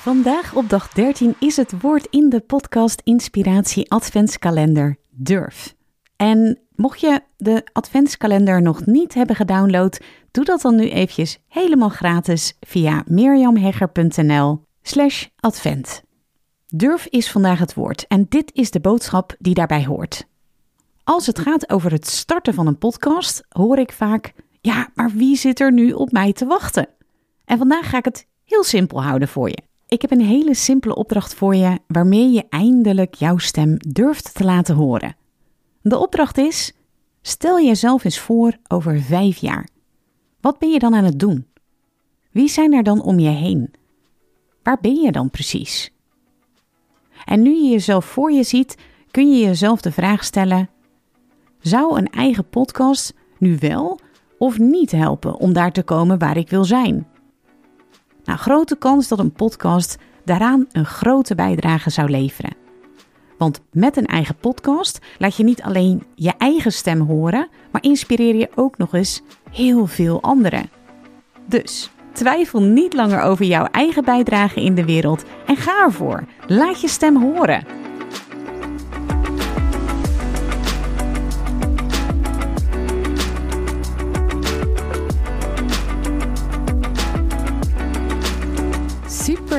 Vandaag op dag 13 is het woord in de podcast Inspiratie Adventskalender Durf. En mocht je de Adventskalender nog niet hebben gedownload, doe dat dan nu eventjes helemaal gratis via mirjamhegger.nl slash advent. Durf is vandaag het woord en dit is de boodschap die daarbij hoort. Als het gaat over het starten van een podcast, hoor ik vaak: ja, maar wie zit er nu op mij te wachten? En vandaag ga ik het heel simpel houden voor je. Ik heb een hele simpele opdracht voor je waarmee je eindelijk jouw stem durft te laten horen. De opdracht is: stel jezelf eens voor over vijf jaar. Wat ben je dan aan het doen? Wie zijn er dan om je heen? Waar ben je dan precies? En nu je jezelf voor je ziet, kun je jezelf de vraag stellen: zou een eigen podcast nu wel of niet helpen om daar te komen waar ik wil zijn? Nou, grote kans dat een podcast daaraan een grote bijdrage zou leveren. Want met een eigen podcast laat je niet alleen je eigen stem horen, maar inspireer je ook nog eens heel veel anderen. Dus twijfel niet langer over jouw eigen bijdrage in de wereld en ga ervoor. Laat je stem horen.